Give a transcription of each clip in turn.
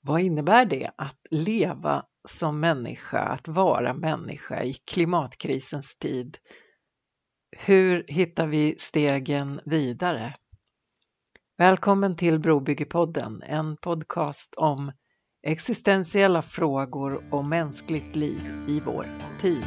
Vad innebär det att leva som människa, att vara människa i klimatkrisens tid? Hur hittar vi stegen vidare? Välkommen till Brobyggepodden, en podcast om existentiella frågor och mänskligt liv i vår tid.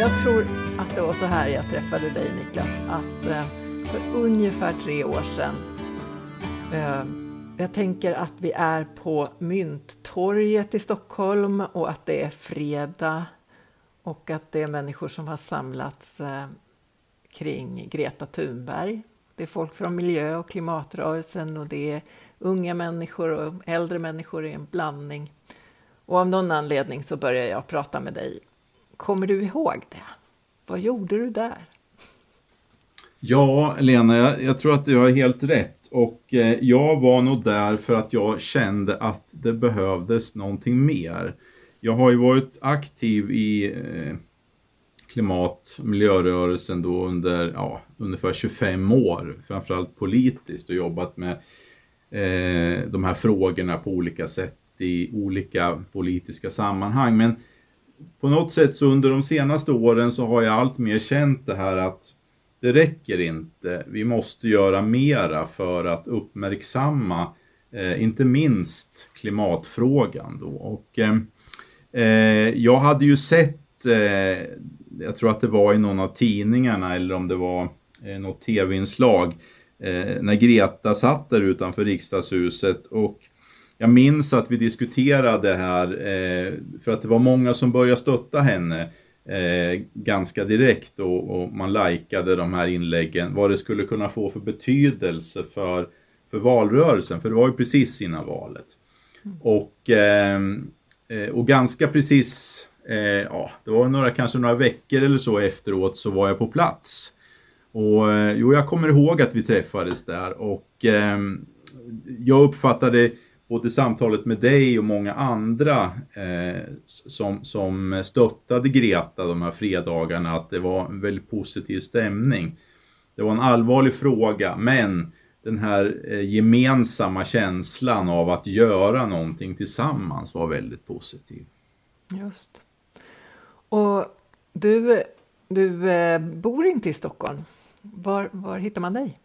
Jag tror att det var så här jag träffade dig Niklas, att eh, för ungefär tre år sedan eh, jag tänker att vi är på Mynttorget i Stockholm och att det är fredag och att det är människor som har samlats eh, kring Greta Thunberg. Det är folk från miljö och klimatrörelsen och det är unga människor och äldre människor i en blandning. Och av någon anledning så börjar jag prata med dig Kommer du ihåg det? Vad gjorde du där? Ja, Lena, jag, jag tror att du har helt rätt. Och eh, jag var nog där för att jag kände att det behövdes någonting mer. Jag har ju varit aktiv i eh, klimat och miljörörelsen då under ja, ungefär 25 år, framförallt politiskt och jobbat med eh, de här frågorna på olika sätt i olika politiska sammanhang. Men på något sätt så under de senaste åren så har jag allt mer känt det här att det räcker inte. Vi måste göra mera för att uppmärksamma eh, inte minst klimatfrågan då. Och, eh, eh jag hade ju sett, eh, jag tror att det var i någon av tidningarna eller om det var eh, något tv-inslag, eh, när Greta satt där utanför riksdagshuset och jag minns att vi diskuterade det här eh, för att det var många som började stötta henne eh, ganska direkt och, och, man likade de här inläggen. Vad det skulle kunna få för betydelse för, för valrörelsen, för det var ju precis innan valet. Mm. Och, eh, eh, och ganska precis, eh, ja, det var några, kanske några veckor eller så efteråt så var jag på plats. Och eh, jo, jag kommer ihåg att vi träffades där och eh, jag uppfattade både samtalet med dig och många andra eh, som, som stöttade Greta de här fredagarna, att det var en väldigt positiv stämning. Det var en allvarlig fråga, men den här eh, gemensamma känslan av att göra någonting tillsammans var väldigt positiv. Just. Och du, du eh, bor inte i Stockholm. Var, var hittar man dig?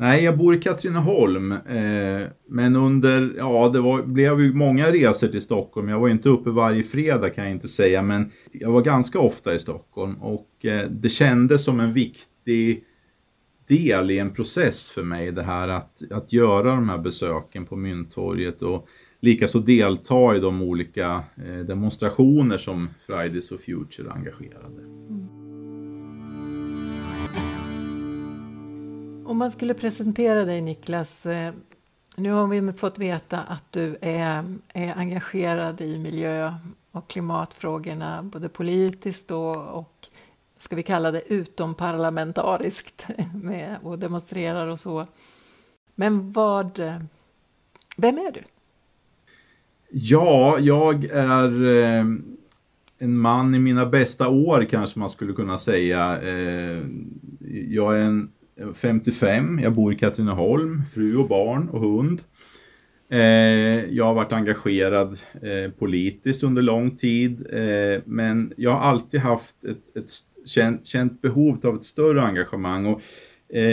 Nej, jag bor i Katrineholm. Eh, men under, ja det var, blev ju många resor till Stockholm. Jag var inte uppe varje fredag kan jag inte säga, men jag var ganska ofta i Stockholm. Och eh, det kändes som en viktig del i en process för mig det här att, att göra de här besöken på Mynttorget och likaså delta i de olika eh, demonstrationer som Fridays for Future engagerade. Om man skulle presentera dig Niklas, eh, nu har vi fått veta att du är, är engagerad i miljö och klimatfrågorna både politiskt och, och ska vi kalla det utomparlamentariskt med och demonstrerar och så. Men vad, vem är du? Ja, jag är eh, en man i mina bästa år kanske man skulle kunna säga. Eh, jag är en 55, jag bor i Katrineholm, fru och barn och hund. Eh, jag har varit engagerad eh, politiskt under lång tid, eh, men jag har alltid haft ett, ett känt, känt behov av ett större engagemang. Och,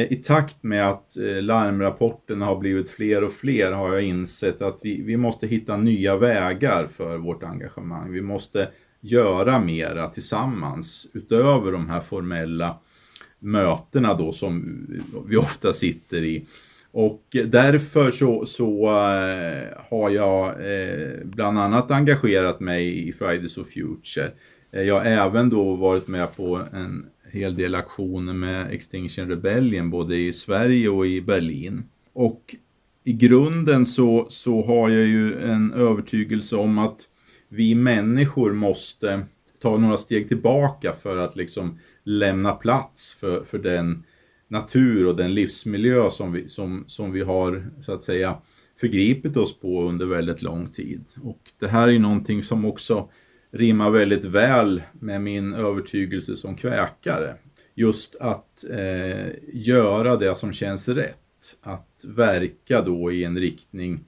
i takt med att larmrapporterna har blivit fler och fler har jag insett att vi, vi måste hitta nya vägar för vårt engagemang. Vi måste göra mera tillsammans utöver de här formella mötena då som vi ofta sitter i. Och därför så, så eh, har jag eh, bland annat engagerat mig i Fridays for Future. Eh, jag har även då varit med på en hel del aktioner med Extinction Rebellion både i Sverige och i Berlin. Och i grunden så, så har jag ju en övertygelse om att vi människor måste ta några steg tillbaka för att liksom lämna plats för, för den natur och den livsmiljö som vi, som, som vi har så att säga förgripit oss på under väldigt lång tid. Och det här är någonting som också rimmar väldigt väl med min övertygelse som kväkare. Just att eh, göra det som känns rätt. Att verka då i en riktning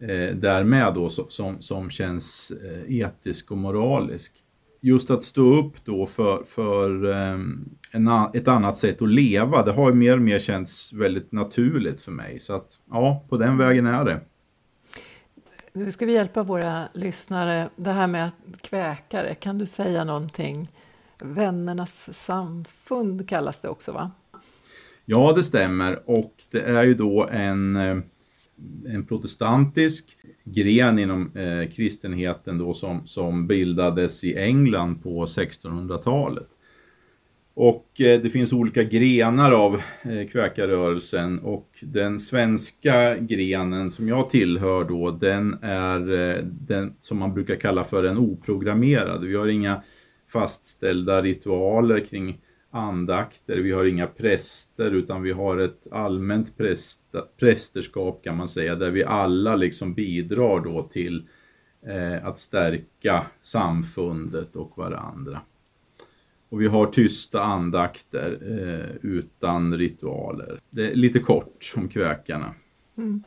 eh, därmed då som, som känns eh, etisk och moralisk. Just att stå upp då för, för eh, en, ett annat sätt att leva, det har mer och mer känts väldigt naturligt för mig. Så att ja, på den vägen är det. Nu ska vi hjälpa våra lyssnare. Det här med kväkare, kan du säga någonting? Vännernas samfund kallas det också va? Ja, det stämmer och det är ju då en, eh, en protestantisk gren inom eh, kristenheten då som, som bildades i England på 1600-talet. Och eh, det finns olika grenar av eh, kväkarrörelsen och den svenska grenen som jag tillhör då, den är eh, den som man brukar kalla för en oprogrammerad. Vi har inga fastställda ritualer kring andakter, vi har inga präster utan vi har ett allmänt präst, prästerskap kan man säga, där vi alla liksom bidrar då till eh, att stärka samfundet och varandra. Och vi har tysta andakter eh, utan ritualer. Det är lite kort om kväkarna. Mm.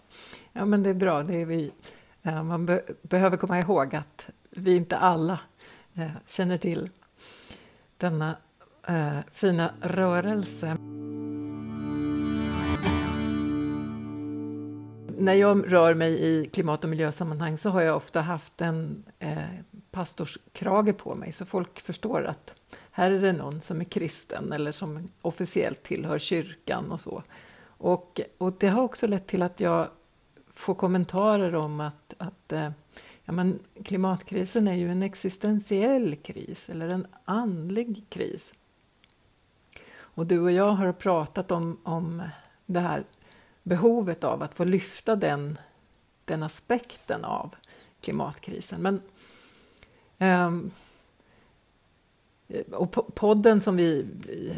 Ja men det är bra, det är vi. Eh, man be behöver komma ihåg att vi inte alla eh, känner till denna eh, fina rörelse. När jag rör mig i klimat och miljösammanhang så har jag ofta haft en eh, pastorskrage på mig så folk förstår att här är det någon som är kristen eller som officiellt tillhör kyrkan och så. Och, och det har också lett till att jag får kommentarer om att, att eh, ja, men klimatkrisen är ju en existentiell kris eller en andlig kris. Och du och jag har pratat om, om det här behovet av att få lyfta den, den aspekten av klimatkrisen. Men um, och podden som vi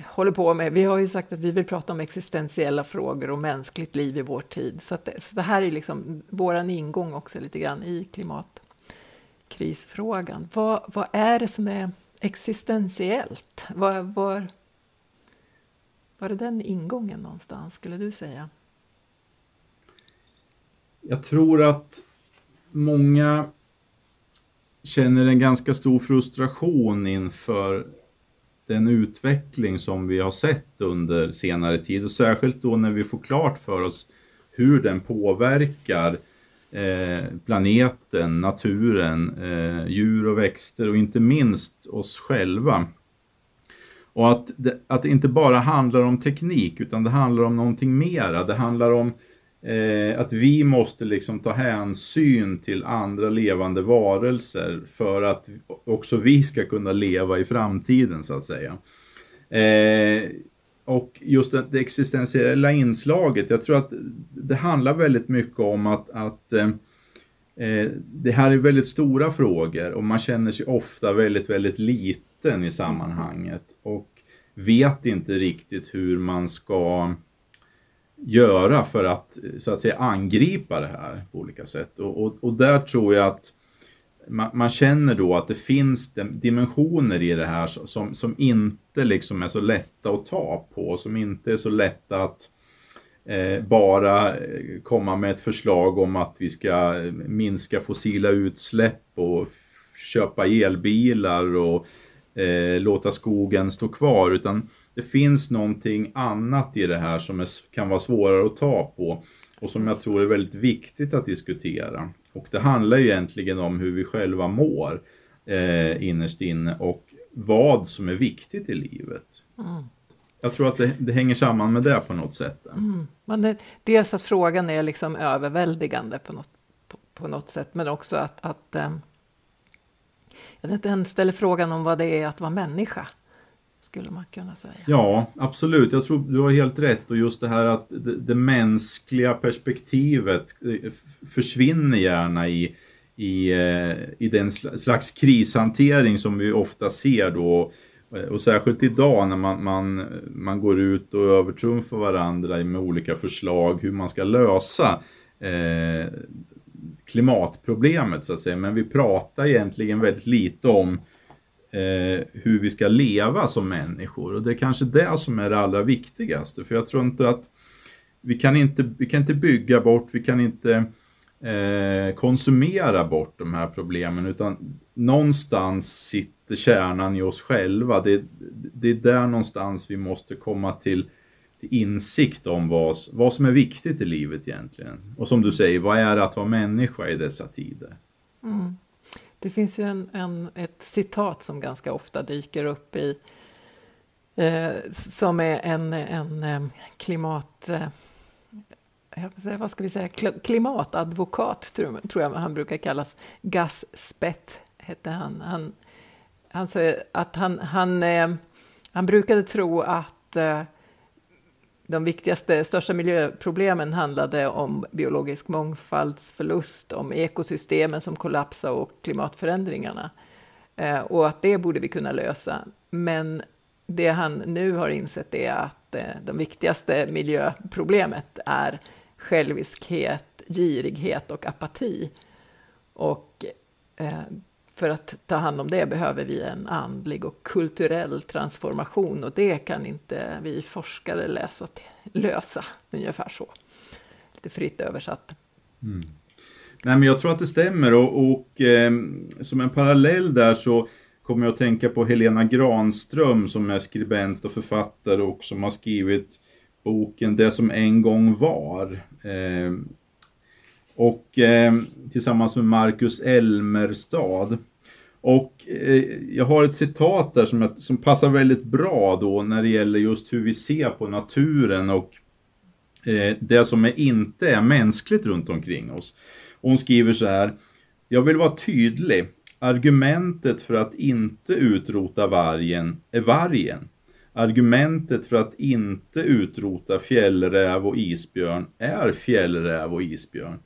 håller på med, vi har ju sagt att vi vill prata om existentiella frågor och mänskligt liv i vår tid. Så, att, så det här är liksom vår ingång också lite grann i klimatkrisfrågan. Vad, vad är det som är existentiellt? Vad, vad, var det den ingången någonstans, skulle du säga? Jag tror att många känner en ganska stor frustration inför den utveckling som vi har sett under senare tid och särskilt då när vi får klart för oss hur den påverkar eh, planeten, naturen, eh, djur och växter och inte minst oss själva. Och att det, att det inte bara handlar om teknik utan det handlar om någonting mera. Det handlar om eh, att vi måste liksom ta hänsyn till andra levande varelser för att också vi ska kunna leva i framtiden så att säga. Eh, och just det, det existentiella inslaget, jag tror att det handlar väldigt mycket om att, att eh, eh det här är väldigt stora frågor och man känner sig ofta väldigt, väldigt liten i sammanhanget och vet inte riktigt hur man ska göra för att så att säga angripa det här på olika sätt. Och, och, och där tror jag att man, man, känner då att det finns dimensioner i det här som, som inte liksom är så lätta att ta på, som inte är så lätta att eh, bara eh, komma med ett förslag om att vi ska minska fossila utsläpp och köpa elbilar och eh, låta skogen stå kvar, utan det finns någonting annat i det här som är, kan vara svårare att ta på och som jag tror är väldigt viktigt att diskutera. Och det handlar ju egentligen om hur vi själva mår eh, innerst inne och vad som är viktigt i livet. Mm. Jag tror att det, det, hänger samman med det på något sätt. Mm. Men det, dels att frågan är liksom överväldigande på något, på, på något sätt, men också att, att eh, den ställer frågan om vad det är att vara människa skulle man kunna säga. Ja, absolut. Jag tror du har helt rätt och just det här att det, det mänskliga perspektivet eh, försvinner gärna i, i, eh, i den slags krishantering som vi ofta ser då. Eh, och särskilt idag när man, man, man går ut och övertrumfar varandra med olika förslag hur man ska lösa eh, klimatproblemet så att säga. Men vi pratar egentligen väldigt lite om eh, hur vi ska leva som människor. Och det är kanske det som är det allra viktigaste. För jag tror inte att vi kan inte, vi kan inte bygga bort, vi kan inte eh, konsumera bort de här problemen. Utan någonstans sitter kärnan i oss själva. Det, det är där någonstans vi måste komma till insikt om vad, vad som är viktigt i livet egentligen. Och som du säger, vad är det att vara människa i dessa tider? Mm. Det finns ju en, en, ett citat som ganska ofta dyker upp i eh, som är en, en eh, klimat... Eh, vad ska vi säga? Klimatadvokat, tror, tror jag han brukar kallas. Gus Speth hette han. Han, han säger att han, han, eh, han brukade tro att eh, de viktigaste, största miljöproblemen handlade om biologisk mångfaldsförlust, om ekosystemen som kollapsar och klimatförändringarna. Eh, och att det borde vi kunna lösa. Men det han nu har insett är att eh, viktigaste miljöproblemet är själviskhet, girighet och apati. Och eh, för att ta hand om det behöver vi en andlig och kulturell transformation och det kan inte vi forskare läsa lösa, ungefär så. Lite fritt översatt. Mm. Nej, men jag tror att det stämmer och, och eh, som en parallell där så kommer jag att tänka på Helena Granström som är skribent och författare och som har skrivit boken Det som en gång var. Eh, och eh, tillsammans med Marcus Elmerstad. Och eh, jag har ett citat där som, som passar väldigt bra då när det gäller just hur vi ser på naturen och eh, det som är, inte är mänskligt runt omkring oss. Och hon skriver så här. Jag vill vara tydlig. Argumentet för att inte utrota vargen är vargen. Argumentet för att inte utrota fjällräv och isbjörn är fjällräv och isbjörn.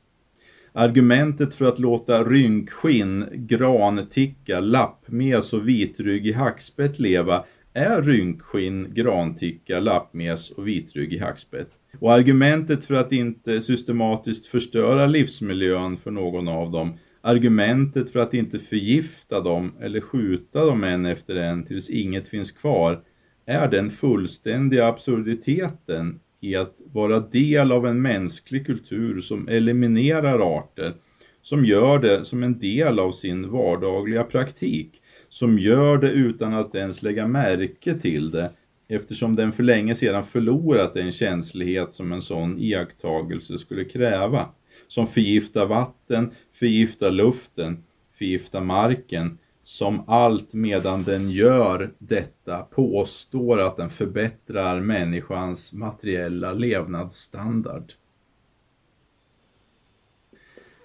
Argumentet för att låta rynkskinn, granticka, lappmes och vitryggig hackspett leva är rynkskinn, granticka, lappmes och vitryggig hackspett. Och argumentet för att inte systematiskt förstöra livsmiljön för någon av dem, argumentet för att inte förgifta dem eller skjuta dem en efter en tills inget finns kvar, är den fullständiga absurditeten i att vara del av en mänsklig kultur som eliminerar arter, som gör det som en del av sin vardagliga praktik, som gör det utan att ens lägga märke till det, eftersom den för länge sedan förlorat den känslighet som en sån iakttagelse skulle kräva, som förgiftar vatten, förgiftar luften, förgiftar marken, som allt medan den gör detta påstår att den förbättrar människans materiella levnadsstandard.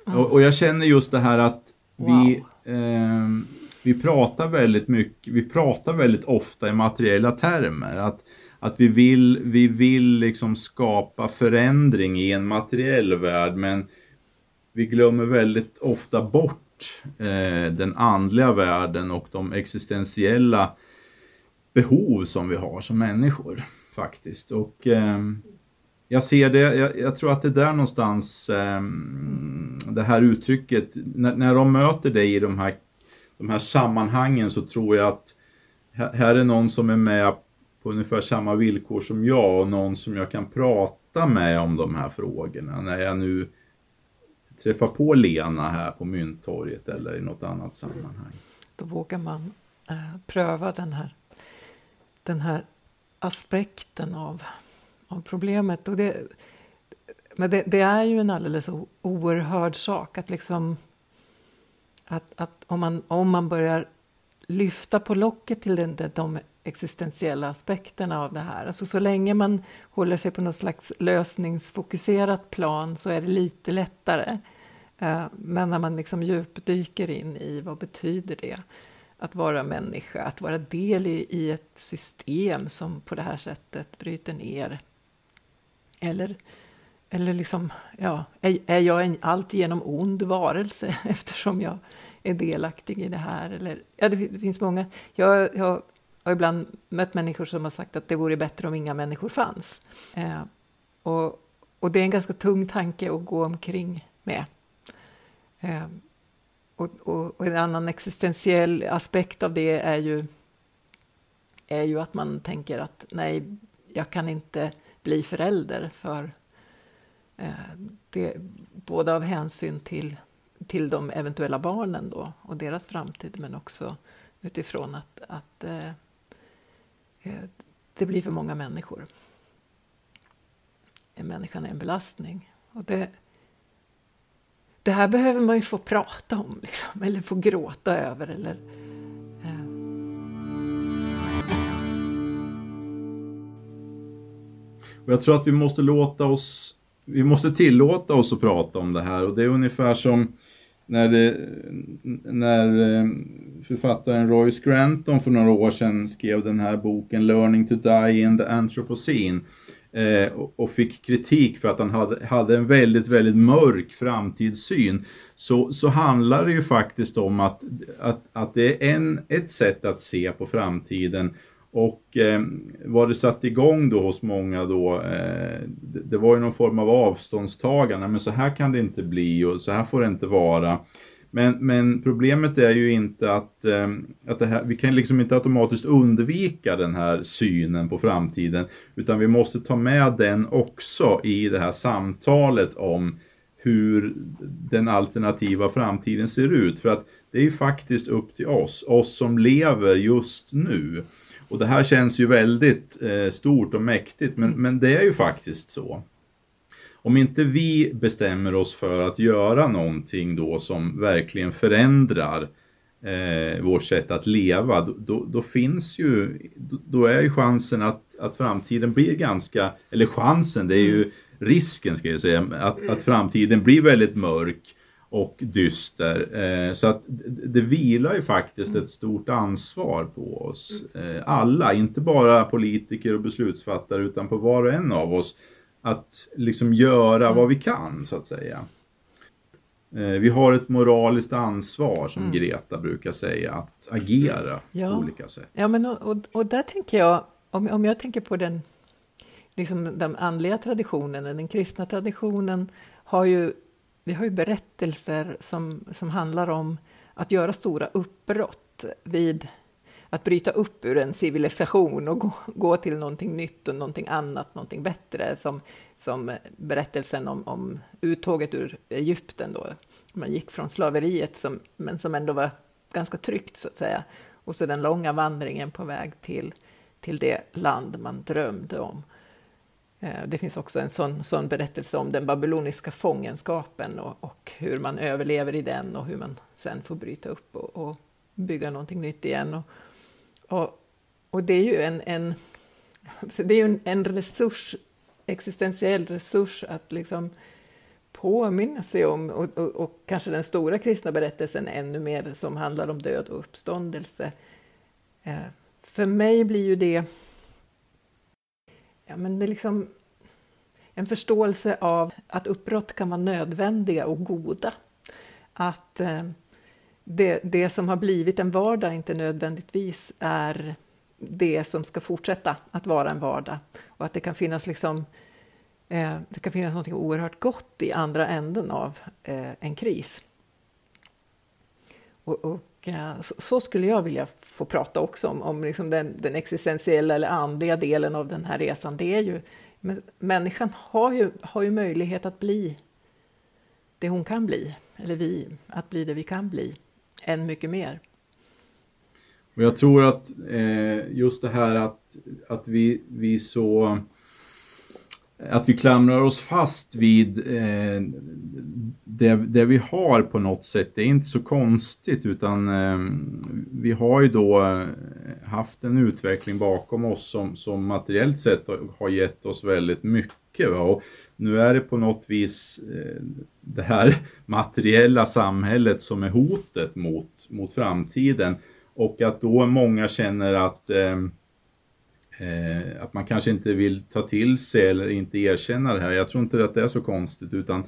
Mm. Och, och, jag känner just det här att vi, wow. eh, vi pratar väldigt mycket, vi pratar väldigt ofta i materiella termer. Att, att vi vill, vi vill liksom skapa förändring i en materiell värld men vi glömmer väldigt ofta bort eh, den andliga världen och de existentiella behov som vi har som människor faktiskt. Och eh, jag ser det, jag, jag, tror att det är där någonstans eh, det här uttrycket, när, när de möter dig i de här, de här sammanhangen så tror jag att här är någon som är med på ungefär samma villkor som jag och någon som jag kan prata med om de här frågorna när jag nu träffa på Lena här på Mynttorget eller i något annat sammanhang. Då vågar man eh, pröva den här, den här aspekten av, av problemet. Och det, men det, det, är ju en alldeles oerhörd sak att liksom att, att om, man, om man börjar lyfta på locket till den, de existentiella aspekterna av det här. Alltså så länge man håller sig på något slags lösningsfokuserat plan så är det lite lättare. Eh, men när man liksom djupdyker in i vad betyder det att vara människa, att vara del i, i ett system som på det här sättet bryter ner. Eller, eller liksom, ja, är, är jag en alltigenom ond varelse eftersom jag är delaktig i det här? Eller, ja, det, det finns många. Jag, jag har ibland mött människor som har sagt att det vore bättre om inga människor fanns. Eh, och och det är en ganska tung tanke att gå omkring med. Eh, och, och, och, en annan existentiell aspekt av det är ju, är ju att man tänker att nej, jag kan inte bli förälder för eh, det, både av hänsyn till, till de eventuella barnen då och deras framtid men också utifrån att, att eh, eh det blir för många människor. Människan är en belastning. Och det, det här behöver man ju få prata om, liksom, eller få gråta över. Eller, eh. Och jag tror att vi måste låta oss vi måste tillåta oss att prata om det här och det är ungefär som när, det, när eh, författaren Roy Scranton för några år sedan skrev den här boken Learning to Die in the Anthropocene eh, och fick kritik för att han hade, hade en väldigt, väldigt mörk framtidssyn. Så, så handlar det ju faktiskt om att, att, att det är en, ett sätt att se på framtiden. Och eh, vad det satte igång då hos många då, eh, det, det, var ju någon form av avståndstagande, men så här kan det inte bli och så här får det inte vara. Men, men problemet är ju inte att, eh, att det här, vi kan liksom inte automatiskt undvika den här synen på framtiden, utan vi måste ta med den också i det här samtalet om hur den alternativa framtiden ser ut. För att det är ju faktiskt upp till oss, oss som lever just nu. Och det här känns ju väldigt eh, stort och mäktigt, men, men det är ju faktiskt så. Om inte vi bestämmer oss för att göra någonting då som verkligen förändrar eh, vårt sätt att leva, då, då, då, finns ju, då är ju chansen att, att framtiden blir ganska, eller chansen, det är ju risken ska jag säga, att, att framtiden blir väldigt mörk och dyster. Eh, så att det vilar ju faktiskt ett stort ansvar på oss eh, alla, inte bara politiker och beslutsfattare utan på var och en av oss att liksom göra vad vi kan så att säga. Eh, vi har ett moraliskt ansvar som mm. Greta brukar säga, att agera ja. på olika sätt. Ja, men och, och där tänker jag, om, om jag tänker på den, liksom den andliga traditionen, den kristna traditionen, har ju vi har ju berättelser som, som handlar om att göra stora uppbrott vid att bryta upp ur en civilisation och gå, gå till någonting nytt och någonting annat, någonting bättre, som, som berättelsen om, om uttåget ur Egypten då. Man gick från slaveriet, som, men som ändå var ganska tryggt så att säga, och så den långa vandringen på väg till, till det land man drömde om. Eh, det finns också en sån, sån berättelse om den babyloniska fångenskapen och, och, hur man överlever i den och hur man sen får bryta upp och, och bygga någonting nytt igen. Och, och, och, det är ju en, en, det är en, en resurs, existentiell resurs att liksom påminna sig om, och, och, och, kanske den stora kristna berättelsen ännu mer som handlar om död och uppståndelse. Eh, för mig blir ju det ja, men det är liksom en förståelse av att uppbrott kan vara nödvändiga och goda. Att eh, det, det som har blivit en vardag inte nödvändigtvis är det som ska fortsätta att vara en vardag. Och att det kan finnas liksom eh, det kan finnas något oerhört gott i andra änden av eh, en kris. Och, och eh, så, så, skulle jag vilja få prata också om, om liksom den, den existentiella eller andliga delen av den här resan. Det är ju, människan har ju, har ju möjlighet att bli det hon kan bli, eller vi, att bli det vi kan bli, än mycket mer. Och jag tror att eh, just det här att, att vi, vi så att vi klamrar oss fast vid eh, det, det, vi har på något sätt, det är inte så konstigt utan eh, vi har ju då eh, haft en utveckling bakom oss som, som materiellt sett har gett oss väldigt mycket. Va? Och nu är det på något vis eh, det här materiella samhället som är hotet mot, mot framtiden och att då många känner att ehm, eh, att man kanske inte vill ta till sig eller inte erkänna det här. Jag tror inte att det är så konstigt utan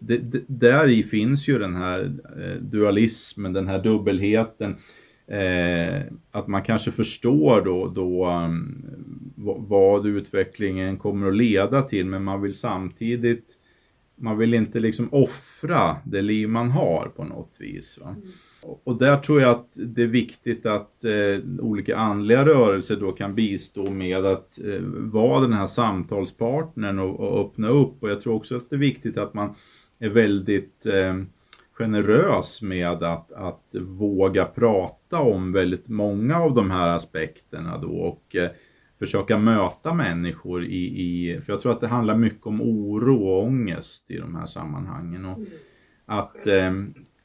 det, det, där i finns ju den här eh, dualismen, den här dubbelheten. Eh, att man kanske förstår då, då um, vad utvecklingen kommer att leda till men man vill samtidigt man vill inte liksom offra det liv man har på något vis. Va? Mm. Och där tror jag att det är viktigt att eh, olika andliga rörelser då kan bistå med att eh, vara den här samtalspartnern och, och, öppna upp. Och jag tror också att det är viktigt att man är väldigt eh, generös med att, att våga prata om väldigt många av de här aspekterna då och eh, försöka möta människor i, i, för jag tror att det handlar mycket om oro och ångest i de här sammanhangen. Och mm. att, eh,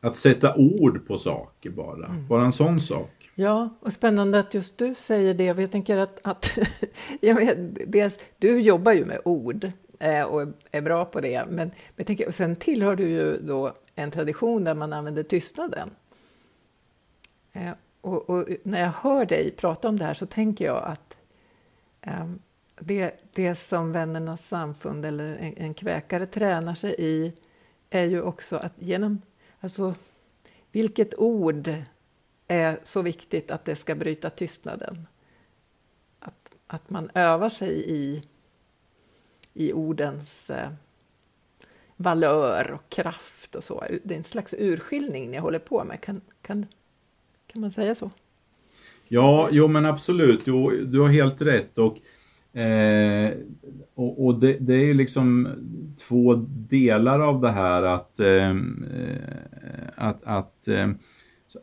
att sätta ord på saker bara, mm. bara en sån sak. Ja, och spännande att just du säger det. Jag tänker att, att jag vet, dels, du jobbar ju med ord eh, och är bra på det, men jag tänker, och sen tillhör du ju då en tradition där man använder tystnaden. Eh, och, och, när jag hör dig prata om det här så tänker jag att Ehm, det, det som Vännernas samfund eller en, en kväkare tränar sig i är ju också att genom, alltså vilket ord är så viktigt att det ska bryta tystnaden? Att, att man övar sig i, i ordens eh, valör och kraft och så. Det är en slags urskiljning ni håller på med. Kan, kan, kan man säga så? Ja, jo men absolut. Jo, du har helt rätt. Och, eh, och, och det, det, är liksom två delar av det här att, eh, att, att eh,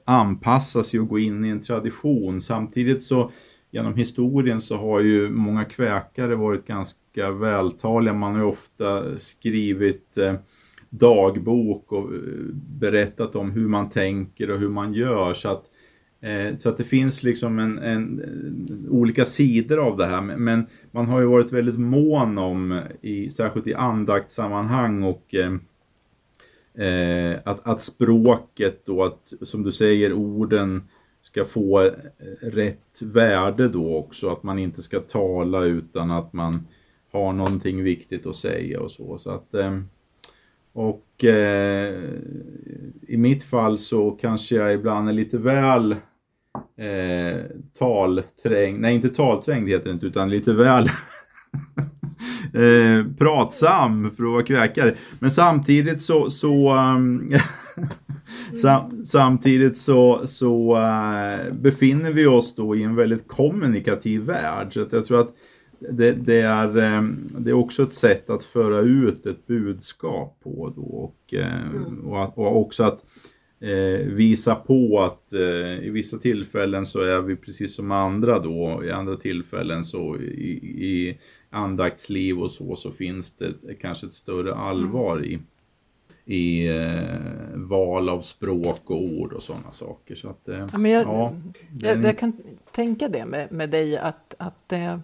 anpassa sig och gå in i en tradition. Samtidigt så genom historien så har ju många kväkare varit ganska vältaliga. Man har ju ofta skrivit eh, dagbok och eh, berättat om hur man tänker och hur man gör. Så att, eh, Eh, så att det finns liksom en, en, olika sidor av det här. Men man har ju varit väldigt mån om, i, särskilt i andaktssammanhang och eh, eh att, att språket då, att, som du säger, orden ska få eh, rätt värde då också. Att man inte ska tala utan att man har någonting viktigt att säga och så. så att, eh, och eh, i mitt fall så kanske jag ibland är lite väl eh, talträngd, nej inte talträngd heter det inte utan lite väl eh, pratsam för att vara kväkare. Men samtidigt så, så um, Sam, samtidigt så, så uh, befinner vi oss då i en väldigt kommunikativ värld. Så att jag tror att det, det, är, um, det är också ett sätt att föra ut ett budskap på då och, uh, mm. och, och, också att uh, visa på att i vissa tillfällen så är vi precis som andra då, i andra tillfällen så i, i andaktsliv och så, så finns det kanske ett större allvar i i eh, val av språk och ord och sådana saker. Så att, eh, ja, men jag, ja, jag, jag, kan tänka det med, med dig att, att eh,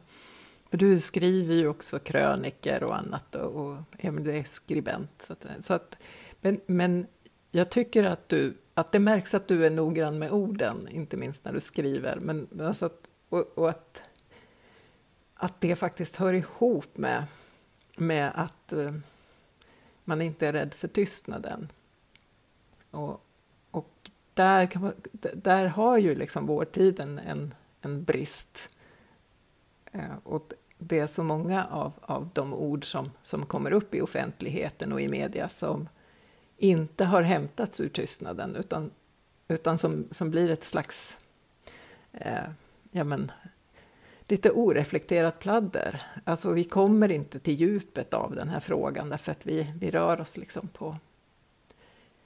för du skriver ju också kröniker och annat och, och är skribent. Så att, så att, men, men jag tycker att, du, att det märks att du är noggrann med orden, inte minst när du skriver. Men, alltså att, och, och att, att det faktiskt hör ihop med, med att eh, man inte är rädd för tystnaden. Och, och där, man, där har ju liksom vår tid en, en, en brist. Eh, och det är så många av, av de ord som, som kommer upp i offentligheten och i media som inte har hämtats ur tystnaden utan, utan som, som blir ett slags eh, ja men, lite oreflekterat pladder. Alltså vi kommer inte till djupet av den här frågan därför att vi, vi rör oss liksom på...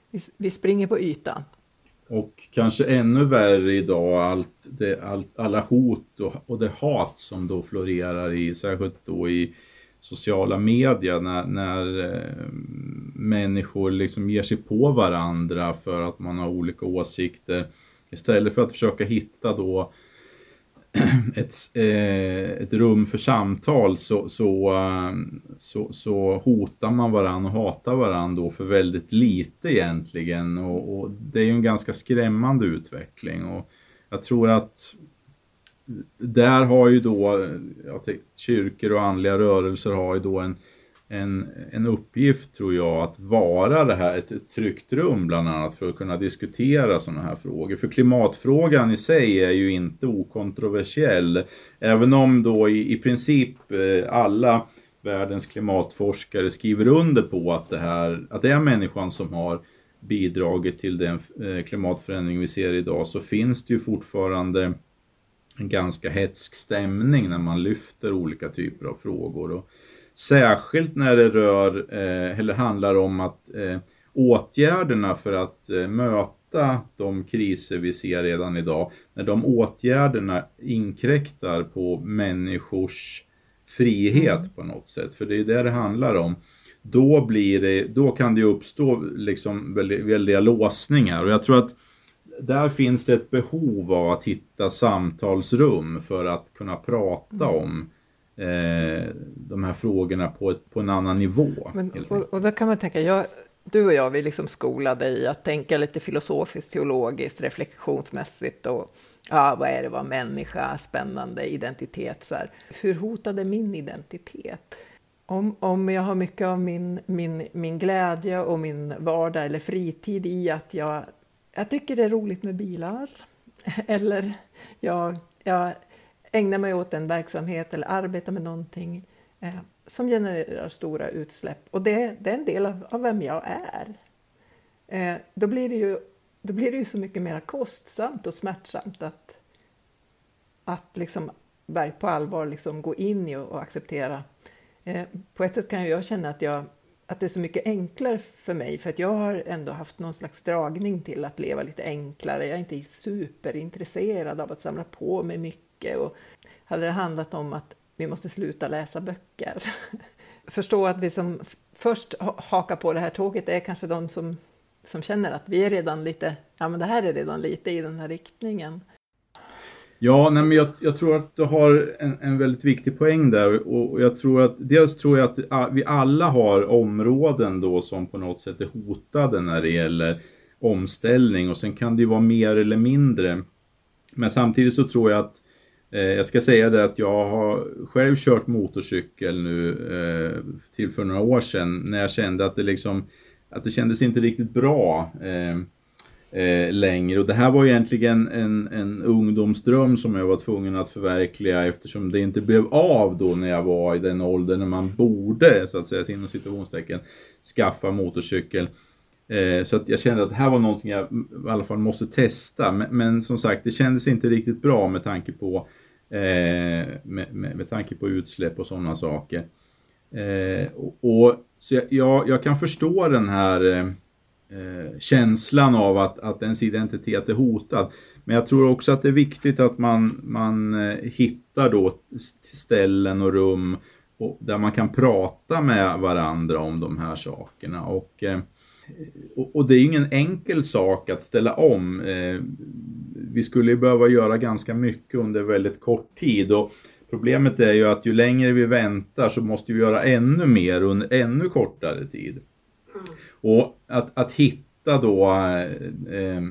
Vi, vi springer på ytan. Och kanske ännu värre idag, allt det, allt, alla hot och, och det hat som då florerar i, särskilt då i sociala medier när, när eh, människor liksom ger sig på varandra för att man har olika åsikter. Istället för att försöka hitta då ett, eh, ett rum för samtal så, så, eh, så, så hotar man varandra och hatar varandra då för väldigt lite egentligen. Och, och, det är ju en ganska skrämmande utveckling. Och jag tror att där har ju då, ja, kyrkor och andliga rörelser har ju då en, en, en uppgift tror jag att vara det här ett tryggt rum bland annat för att kunna diskutera sådana här frågor. För klimatfrågan i sig är ju inte okontroversiell. Även om då i, i princip eh, alla världens klimatforskare skriver under på att det, här, att det är människan som har bidragit till den eh, klimatförändring vi ser idag så finns det ju fortfarande en ganska hetsk stämning när man lyfter olika typer av frågor. Och särskilt när det rör, eh, eller handlar om att eh, åtgärderna för att möta de kriser vi ser redan idag, när de åtgärderna inkräktar på människors frihet på något sätt, för det är det det handlar om då, blir det, då kan det uppstå liksom väldiga låsningar. Och jag tror att där finns det ett behov av att hitta samtalsrum för att kunna prata mm. om eh, de här frågorna på, ett, på en annan nivå. Men, och, och då kan man tänka, jag, du och jag, vi liksom skolade i att tänka lite filosofiskt, teologiskt, reflektionsmässigt och ja, vad är det vara människa, spännande identitet så här. Hur hotade min identitet? om, om jag har mycket av min, min, min glädje och min vardag eller fritid i att jag, jag tycker det är roligt med bilar eller jag, jag ägna mig åt en verksamhet eller arbeta med någonting eh, som genererar stora utsläpp och det, det är en del av, av vem jag är. Eh, då, blir det ju, då blir det ju så mycket mer kostsamt och smärtsamt att, att liksom på allvar liksom gå in i och, och acceptera Eh, på ett sätt kan jag känna att, jag, att det är så mycket enklare för mig för att jag har ändå haft någon slags dragning till att leva lite enklare. Jag är inte superintresserad av att samla på mig mycket. Och hade det handlat om att vi måste sluta läsa böcker. Förstå att vi som först hakar på det här tåget är kanske de som, som känner att vi är redan lite, ja men det här är redan lite i den här riktningen. Ja, nej, men jag, jag, tror att du har en, en, väldigt viktig poäng där och jag tror att dels tror jag att vi alla har områden då som på något sätt är hotade när det gäller omställning och sen kan det ju vara mer eller mindre. Men samtidigt så tror jag att eh, jag ska säga det att jag har själv kört motorcykel nu eh, till för några år sedan när jag kände att det liksom att det kändes inte riktigt bra. Eh, eh, längre. Och det här var egentligen en, en ungdomsdröm som jag var tvungen att förverkliga eftersom det inte blev av då när jag var i den åldern när man borde, så att säga, inom situationstecken, skaffa motorcykel. Eh, så att jag kände att det här var någonting jag i alla fall måste testa. Men, men som sagt, det kändes inte riktigt bra med tanke på, eh, med, med, med, tanke på utsläpp och sådana saker. Eh, och, och, så jag, jag, jag, kan förstå den här eh, eh, känslan av att, att ens identitet är hotad. Men jag tror också att det är viktigt att man, man eh, hittar då ställen och rum och, där man kan prata med varandra om de här sakerna. Och, eh, och, och det är ingen enkel sak att ställa om. Eh, vi skulle behöva göra ganska mycket under väldigt kort tid. Och Problemet är ju att ju längre vi väntar så måste vi göra ännu mer under ännu kortare tid. Mm. Och att, att hitta då eh,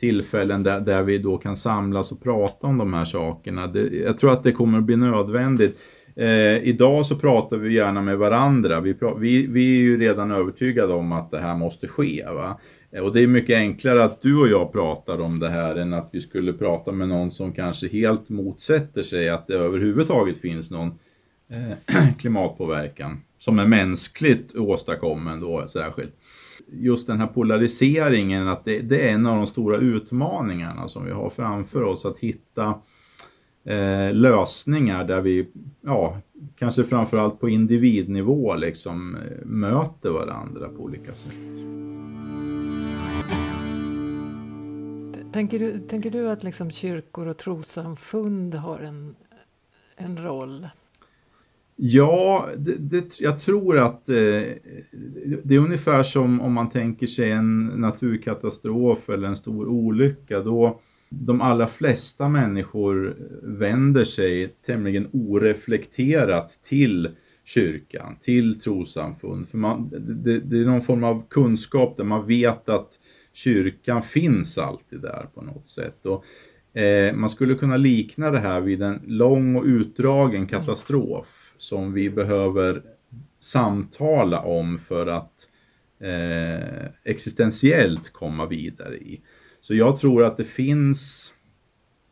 tillfällen där, där vi då kan samlas och prata om de här sakerna. Det, jag tror att det kommer att bli nödvändigt. Eh, idag så pratar vi gärna med varandra. Vi, vi, vi är ju redan övertygade om att det här måste ske. Va? Eh, och det är mycket enklare att du och jag pratar om det här än att vi skulle prata med någon som kanske helt motsätter sig att det överhuvudtaget finns någon eh, klimatpåverkan som är mänskligt åstadkommen då särskilt. Just den här polariseringen, att det, det, är en av de stora utmaningarna som vi har framför oss, att hitta eh, lösningar där vi, ja, kanske framförallt på individnivå liksom eh, möter varandra på olika sätt. Tänker du, tänker du att liksom kyrkor och trossamfund har en, en roll Ja, det, det, jag tror att eh, det är ungefär som om man tänker sig en naturkatastrof eller en stor olycka. Då de allra flesta människor vänder sig tämligen oreflekterat till kyrkan, till trossamfund. För man, det, det, är någon form av kunskap där man vet att kyrkan finns alltid där på något sätt. Och, eh, man skulle kunna likna det här vid en lång och utdragen katastrof som vi behöver samtala om för att eh, existentiellt komma vidare i. Så jag tror att det finns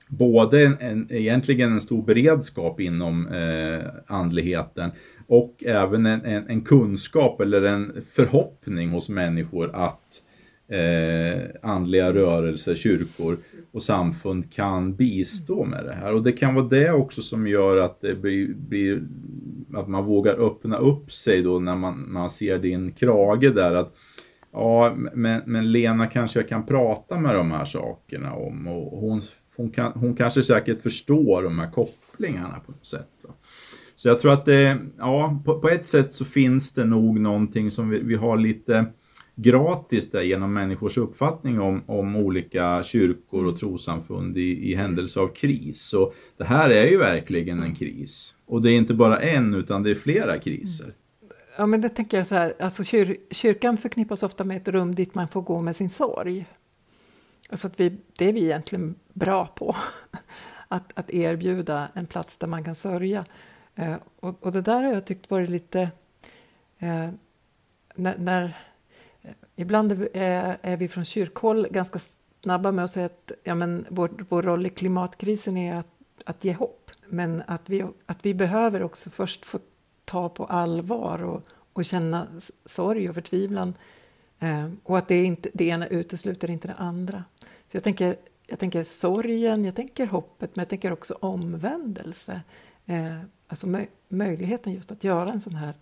både en, en, egentligen en stor beredskap inom eh, andligheten och även en, en, en, kunskap eller en förhoppning hos människor att eh, andliga rörelser, kyrkor och samfund kan bistå med det här. Och det kan vara det också som gör att det blir, blir att man vågar öppna upp sig då när man, man ser din krage där. att Ja, men, men Lena kanske jag kan prata med de här sakerna om och hon, hon, kan, hon kanske säkert förstår de här kopplingarna på något sätt. Va? Så jag tror att det, ja, på, på, ett sätt så finns det nog någonting som vi, vi har lite gratis där genom människors uppfattning om, om olika kyrkor och trosamfund i, i händelse av kris. Så det här är ju verkligen en kris. Och det är inte bara en utan det är flera kriser. Ja men det tänker jag så här, alltså kyr, kyrkan förknippas ofta med ett rum dit man får gå med sin sorg. Alltså att vi, det är vi egentligen bra på. Att, att erbjuda en plats där man kan sörja. Eh, och, och, det där har jag tyckt varit lite... Eh, när, när Ibland eh, är, vi från kyrkhåll ganska snabba med att säga att ja, men vår, vår roll i klimatkrisen är att, att ge hopp. Men att vi, att vi behöver också först få ta på allvar och, och känna sorg och förtvivlan. Eh, och att det, inte, det ena utesluter inte det andra. Så jag tänker, jag tänker sorgen, jag tänker hoppet, men jag tänker också omvändelse. Eh, alltså möj, möjligheten just att göra en sån här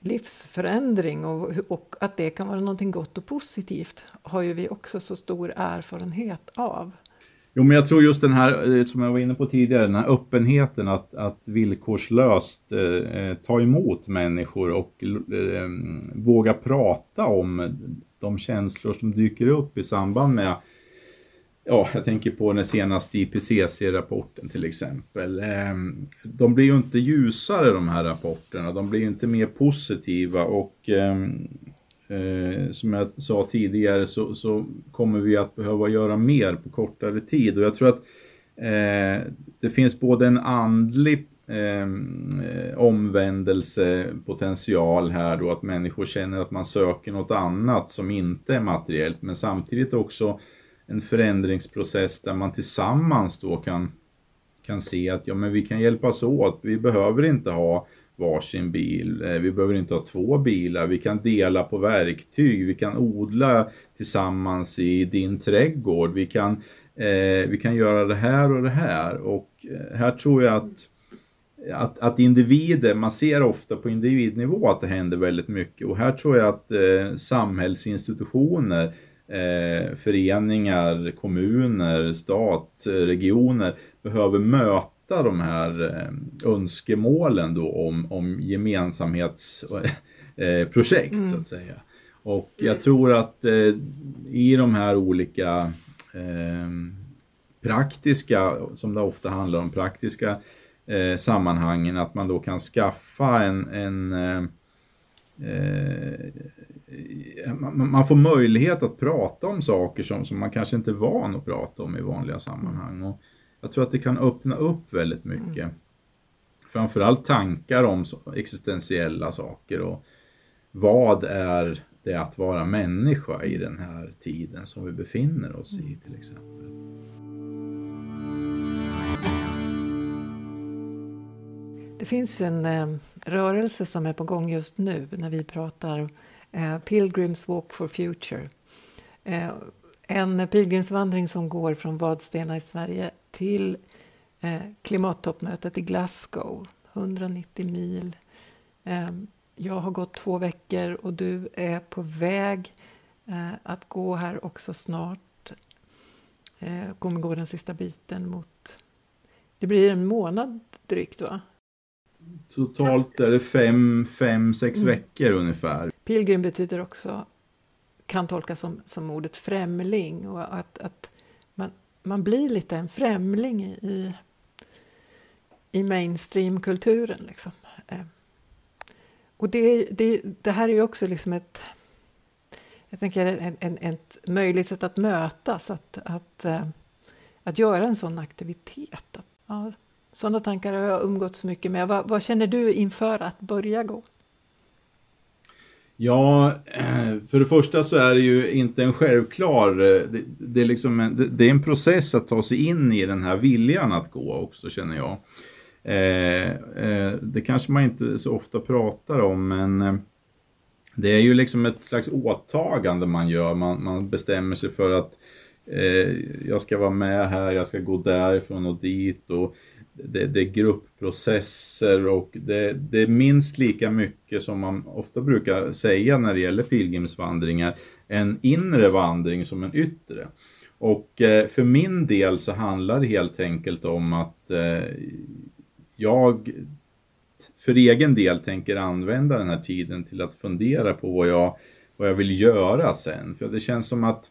livsförändring och, och att det kan vara någonting gott och positivt har ju vi också så stor erfarenhet av. Jo, men jag tror just den här, eh, som jag var inne på tidigare, den här öppenheten att, att villkorslöst eh, eh ta emot människor och eh, eh, våga prata om de känslor som dyker upp i samband med Ja, jag tänker på den senaste IPCC-rapporten till exempel. Ehm, de blir ju inte ljusare de här rapporterna, de blir inte mer positiva och ehm, eh, som jag sa tidigare så, så, kommer vi att behöva göra mer på kortare tid och jag tror att eh, det finns både en andlig ehm, eh, omvändelsepotential här då att människor känner att man söker något annat som inte är materiellt men samtidigt också en förändringsprocess där man tillsammans då kan, kan se att ja, men vi kan hjälpas åt. Vi behöver inte ha varsin bil, eh, vi behöver inte ha två bilar, vi kan dela på verktyg, vi kan odla tillsammans i din trädgård, vi kan, eh, vi kan göra det här och det här. Och eh, här tror jag att att, att individer, man ser ofta på individnivå att det händer väldigt mycket och här tror jag att eh, samhällsinstitutioner eh, föreningar, kommuner, stat, regioner behöver möta de här eh, önskemålen då om, om gemensamhetsprojekt mm. så att säga. Och jag tror att eh, i de här olika eh, praktiska, som det ofta handlar om, praktiska eh, sammanhangen, att man då kan skaffa en, en eh, eh man får möjlighet att prata om saker som, som man kanske inte är van att prata om i vanliga sammanhang. Och jag tror att det kan öppna upp väldigt mycket. Mm. Framförallt tankar om existentiella saker och vad är det att vara människa i den här tiden som vi befinner oss i till exempel. Det finns ju en eh, rörelse som är på gång just nu när vi pratar eh, Pilgrims Walk for Future. Eh, en pilgrimsvandring som går från Vadstena i Sverige till eh, klimattoppmötet i Glasgow, 190 mil. Eh, jag har gått två veckor och du är på väg eh, att gå här också snart. Eh, kommer gå den sista biten mot... Det blir en månad drygt, va? Totalt är det fem, fem sex mm. veckor ungefär. Pilgrim betyder också, kan tolkas som, som ordet främling och att, att man, man blir lite en främling i, i mainstreamkulturen. Liksom. Eh, och det, det, det här är ju också liksom ett jag tänker en, en, ett möjligt sätt att mötas, att, att, eh, att göra en sån aktivitet. Ja, sådana tankar har jag umgåtts mycket med. Vad, vad, känner du inför att börja gå? Ja, eh, för det första så är det ju inte en självklar, eh, det, det är, liksom en, det, det, är en process att ta sig in i den här viljan att gå också känner jag. Eh, eh, det kanske man inte så ofta pratar om men eh, det är ju liksom ett slags åtagande man gör. Man, man bestämmer sig för att eh, jag ska vara med här, jag ska gå därifrån och dit. Och det, det är gruppprocesser och det, det, är minst lika mycket som man ofta brukar säga när det gäller pilgrimsvandringar, en inre vandring som en yttre. Och eh, för min del så handlar det helt enkelt om att eh, jag för egen del tänker använda den här tiden till att fundera på vad jag, vad jag vill göra sen. För det känns som att eh,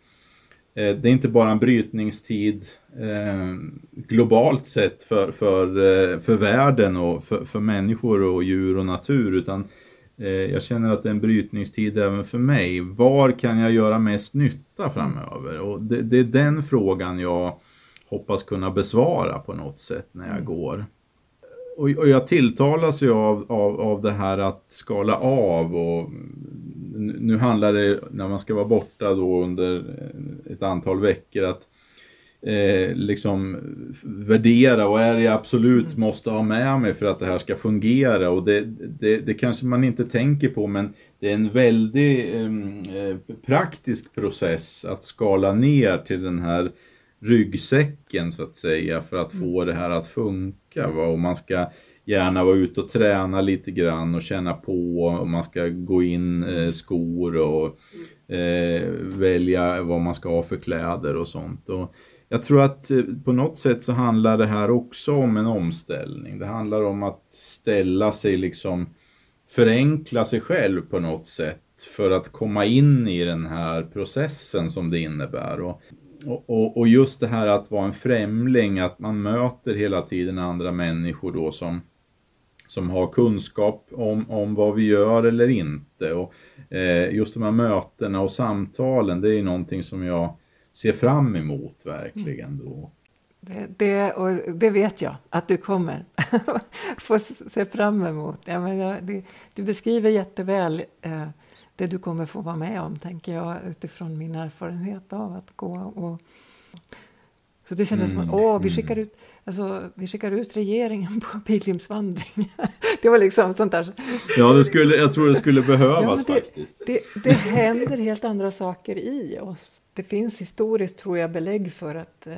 det är inte bara en brytningstid eh, globalt sett för, för, eh, för världen och för, för människor och djur och natur utan eh, jag känner att det är en brytningstid även för mig. Var kan jag göra mest nytta framöver? Och det, det är den frågan jag hoppas kunna besvara på något sätt när jag mm. går och, och jag tilltalas ju av, av, av det här att skala av och nu handlar det, när man ska vara borta då under ett antal veckor, att eh, liksom värdera vad är det jag absolut mm. måste ha med mig för att det här ska fungera och det, det, det kanske man inte tänker på men det är en väldigt eh, praktisk process att skala ner till den här ryggsäcken så att säga för att få mm. det här att funka. Va? Och man ska gärna vara ute och träna lite grann och känna på och man ska gå in eh, skor och eh, välja vad man ska ha för kläder och sånt. Och jag tror att eh, på något sätt så handlar det här också om en omställning. Det handlar om att ställa sig liksom förenkla sig själv på något sätt för att komma in i den här processen som det innebär. Och och, och, just det här att vara en främling, att man möter hela tiden andra människor då som, som har kunskap om, om vad vi gör eller inte. Och, eh, just de här mötena och samtalen, det är någonting som jag ser fram emot verkligen. Då. Det, det, och det vet jag att du kommer få se fram emot. Ja, men jag, det, du beskriver jätteväl eh, det du kommer få vara med om, tänker jag utifrån min erfarenhet av att gå. Och, så det kändes mm, som att åh, vi, mm. skickar ut, alltså, vi skickar ut regeringen på pilgrimsvandring. det var liksom sånt där. Ja, det skulle, jag tror det skulle behövas ja, det, faktiskt. Det, det händer helt andra saker i oss. Det finns historiskt, tror jag, belägg för att eh,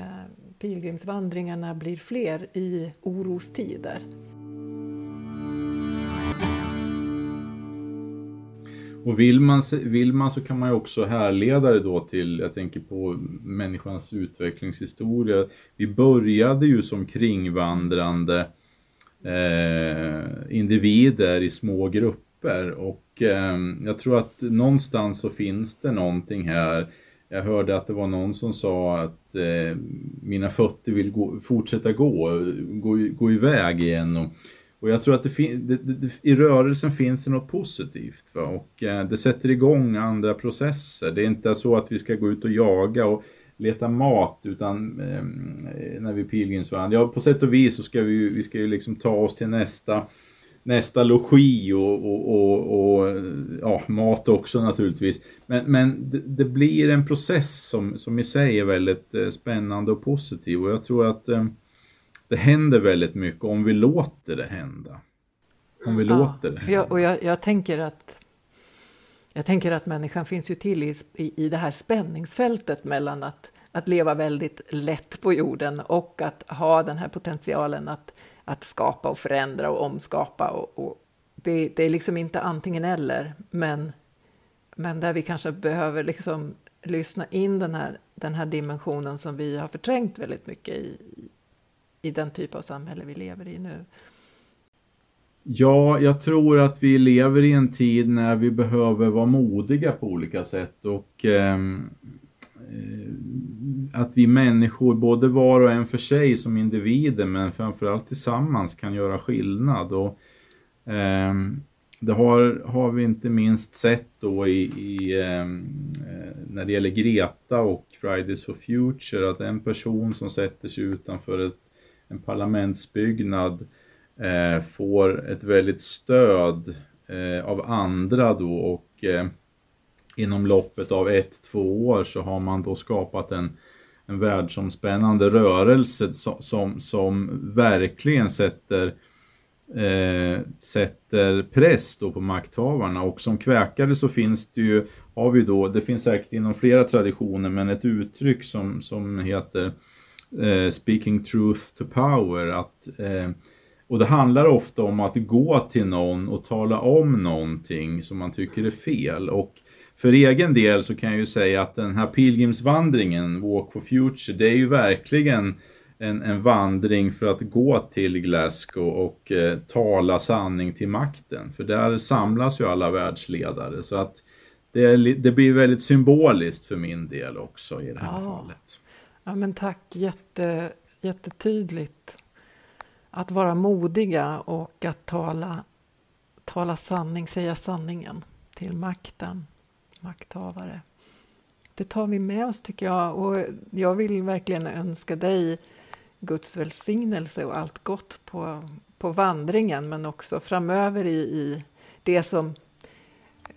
pilgrimsvandringarna blir fler i orostider. Och vill man, vill man så kan man ju också härleda det då till, jag tänker på människans utvecklingshistoria. Vi började ju som kringvandrande eh, individer i små grupper och eh, jag tror att någonstans så finns det någonting här. Jag hörde att det var någon som sa att eh, mina fötter vill gå, fortsätta gå, gå, gå iväg igen. Och, och jag tror att det, det, det, i rörelsen finns det något positivt. Va? Och eh, det sätter igång andra processer. Det är inte så att vi ska gå ut och jaga och leta mat utan eh, när vi pilgrimsvandrar. Ja, på sätt och vis så ska vi, vi ska ju liksom ta oss till nästa nästa logi och, och, och, och ja, mat också naturligtvis. Men, men det, det, blir en process som, som i sig är väldigt eh, spännande och positiv och jag tror att eh, det händer väldigt mycket om vi låter det hända. Om vi ja, låter det hända. Jag, och jag, jag, tänker att jag tänker att människan finns ju till i, i, det här spänningsfältet mellan att, att leva väldigt lätt på jorden och att ha den här potentialen att, att skapa och förändra och omskapa. Och, och det, det, är liksom inte antingen eller, men, men där vi kanske behöver liksom lyssna in den här, den här dimensionen som vi har förträngt väldigt mycket i, i den typ av samhälle vi lever i nu? Ja, jag tror att vi lever i en tid när vi behöver vara modiga på olika sätt och ehm, eh, att vi människor, både var och en för sig som individer men framförallt tillsammans kan göra skillnad. Och, eh, det har, har vi inte minst sett då i, i ehm, eh, när det gäller Greta och Fridays for Future att en person som sätter sig utanför ett en parlamentsbyggnad eh, får ett väldigt stöd eh, av andra då och eh, inom loppet av ett, två år så har man då skapat en, en världsomspännande rörelse som, som, som verkligen sätter, eh, sätter press då på makthavarna. Och som kväkare så finns det ju, har vi då, det finns säkert inom flera traditioner men ett uttryck som, som heter eh, speaking truth to power. Att, eh, och det handlar ofta om att gå till någon och tala om någonting som man tycker är fel. Och för egen del så kan jag ju säga att den här pilgrimsvandringen, Walk for Future, det är ju verkligen en, en vandring för att gå till Glasgow och eh, tala sanning till makten. För där samlas ju alla världsledare. Så att det, det blir väldigt symboliskt för min del också i det här ja. fallet. Ja men tack, Jätte, jättetydligt. Att vara modiga och att tala, tala sanning, säga sanningen till makten, makthavare. Det tar vi med oss tycker jag och jag vill verkligen önska dig Guds välsignelse och allt gott på, på vandringen men också framöver i, i det som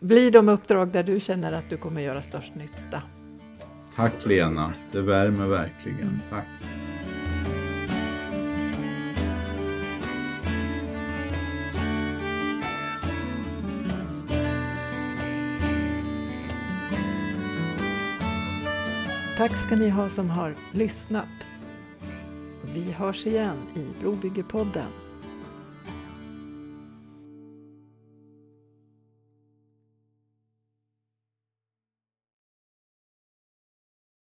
blir de uppdrag där du känner att du kommer göra störst nytta. Tack Lena, det värmer verkligen. Tack. Tack ska ni ha som har lyssnat. Vi hörs igen i Brobyggepodden.